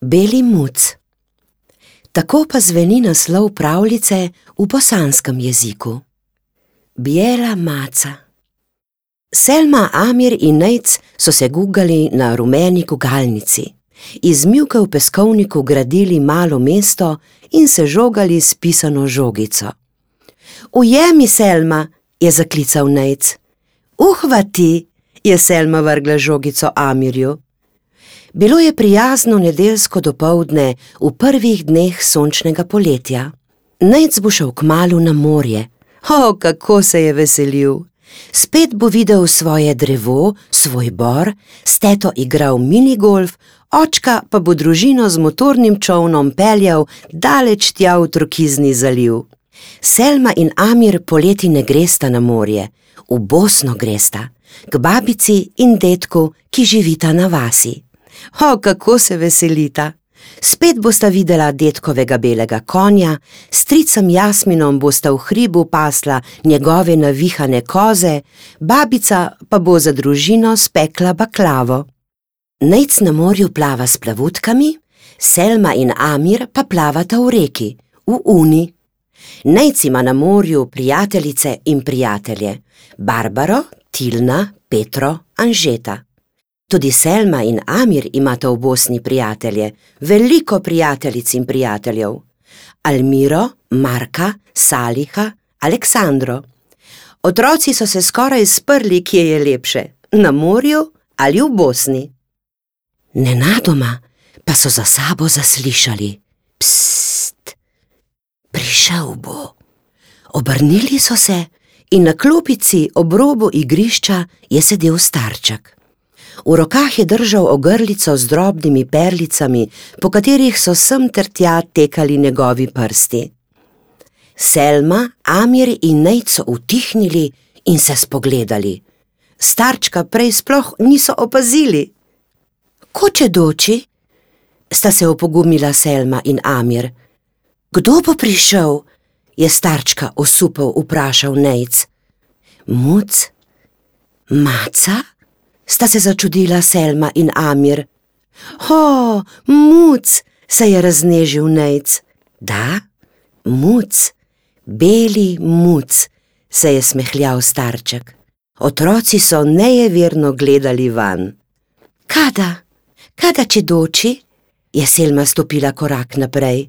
Beli muc. Tako pa zveni naslov pravljice v bosanskem jeziku. Biela maca. Selma, Amir in Nejc so se gugali na rumeni gugalnici, iz mivke v peskovniku gradili malo mesto in se žogali s pisano žogico. Ujemi, Selma, je zaklical Nejc. Uhvati, je Selma vrgla žogico Amirju. Bilo je prijazno nedeljsko dopoldne v prvih dneh sončnega poletja. Nejc bo šel kmalu na morje. O, kako se je veselil! Spet bo videl svoje drevo, svoj bor, steto igral minigolf, očka pa bo družino z motornim čovnom peljal daleč tja v trokizni zaliv. Selma in Amir poleti ne gresta na morje, v Bosno gresta, k babici in detku, ki živita na vasi. O, kako se veselita! Spet bosta videla detkovega belega konja, stricem Jasminom bosta v hribu pasla njegove navihane koze, babica pa bo za družino spekla baklavo. Nejc na morju plava s plavutkami, Selma in Amir pa plavata v reki, v Uni. Nejc ima na morju prijateljice in prijatelje: Barbaro, Tilna, Petro, Anžeta. Tudi Selma in Amir imata v Bosni prijatelje, veliko prijateljic in prijateljev: Almiro, Marka, Saliha, Aleksandro. Otroci so se skoraj sprli, kje je lepše: na morju ali v Bosni. Nenadoma pa so za sabo zaslišali: Psst, prišel bo. Obrnili so se in na klopici ob robu igrišča je sedel starček. V rokah je držal ogrlico z drobnimi perlicami, po katerih so sem ter tja tekali njegovi prsti. Selma, Amir in Nejc so utihnili in se spogledali. Starčka prej sploh niso opazili. Koče doči? sta se opogumila Selma in Amir. Kdo bo prišel? je starčka osupel vprašal Nejc. Muc? Maca? Sta se začudila Selma in Amir. O, muc, se je raznežil Nejc. Da, muc, beli muc, se je smehljal starček. Otroci so nejeverno gledali van. Kada, kada če doči? je Selma stopila korak naprej.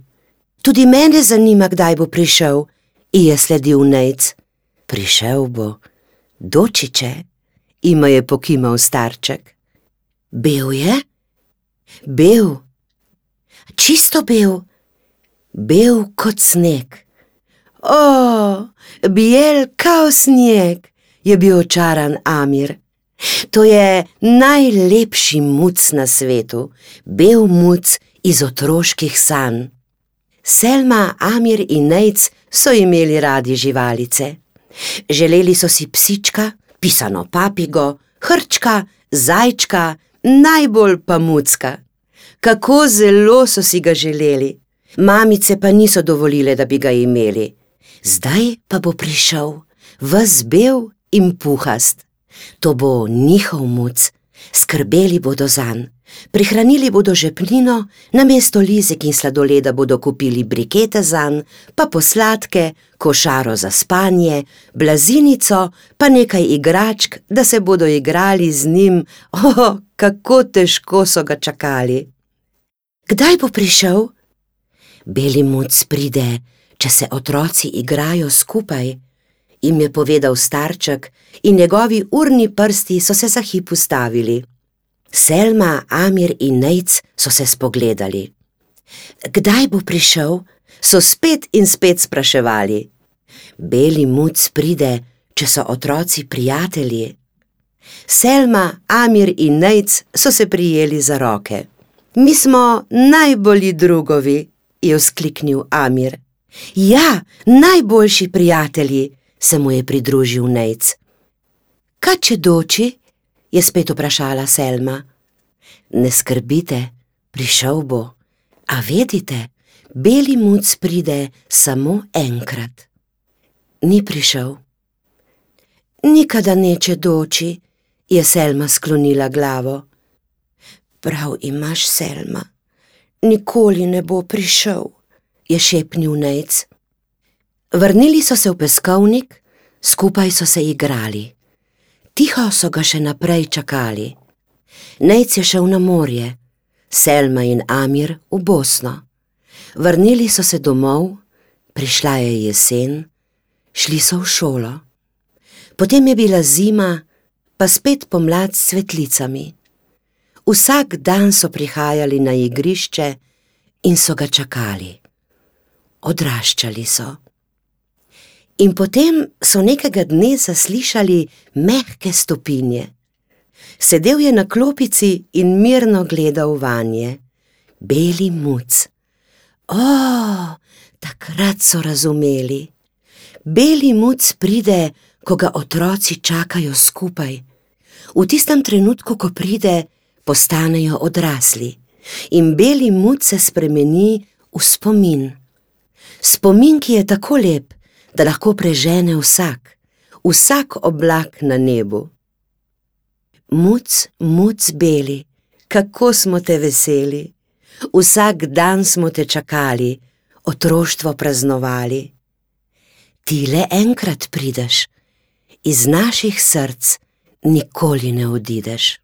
Tudi mene zanima, kdaj bo prišel, in je sledil Nejc. Prišel bo, dočiče, ima je pokimal starček. Bel je? Bel, čisto bel, bel kot sneg. O, biel kao sneg, je bil očaran Amir. To je najlepši muc na svetu, bel muc iz otroških sanj. Selma, Amir in Nejc so imeli radi živalice. Želeli so si psička, pisano papigo, hrčka, zajčka, najbolj pa mucka. Kako zelo so si ga želeli, mamice pa niso dovolile, da bi ga imeli. Zdaj pa bo prišel, vzbel in puhast. To bo njihov muc, skrbeli bodo zanj, prihranili bodo žepnino, na mesto lizek in sladoleda bodo kupili brikete zanj, pa posladke, košaro za spanje, blazinico, pa nekaj igračk, da se bodo igrali z njim. O, oh, kako težko so ga čakali. Kdaj bo prišel? Beli muc pride, če se otroci igrajo skupaj jim je povedal starček, in njegovi urni prsti so se za hip ustavili. Selma, Amir in Nejc so se spogledali. Kdaj bo prišel? so spet in spet spraševali. Beli muc pride, če so otroci prijatelji. Selma, Amir in Nejc so se prijeli za roke. Mi smo najbolji drugovi, je vzkliknil Amir. Ja, najboljši prijatelji, se mu je pridružil Nejc. Kaj če doči? Je spet vprašala Selma. Ne skrbite, prišel bo, a vedite, beli muc pride samo enkrat. Ni prišel. Nikada neče doči, je Selma sklonila glavo. Prav imaš, Selma, nikoli ne bo prišel, je šepnil Nec. Vrnili so se v peskovnik, skupaj so se igrali. Tiho so ga še naprej čakali. Nec je šel na morje, Selma in Amir v Bosno. Vrnili so se domov, prišla je jesen, šli so v šolo. Potem je bila zima, pa spet pomlad s svetlicami. Vsak dan so prihajali na igrišče in so ga čakali. Odraščali so. In potem so nekega dne zaslišali mehke stopinje. Sedel je na klopici in mirno gledal vanje, beli muc. O, takrat so razumeli. Beli muc pride, ko ga otroci čakajo skupaj. V tistem trenutku, ko pride, postanejo odrasli in beli muc se spremeni v spomin. Spomin, ki je tako lep, da lahko prežene vsak, vsak oblak na nebu. Muc, muc beli, kako smo te veseli, vsak dan smo te čakali, otroštvo praznovali. Ti le enkrat prideš, iz naših src nikoli ne odideš.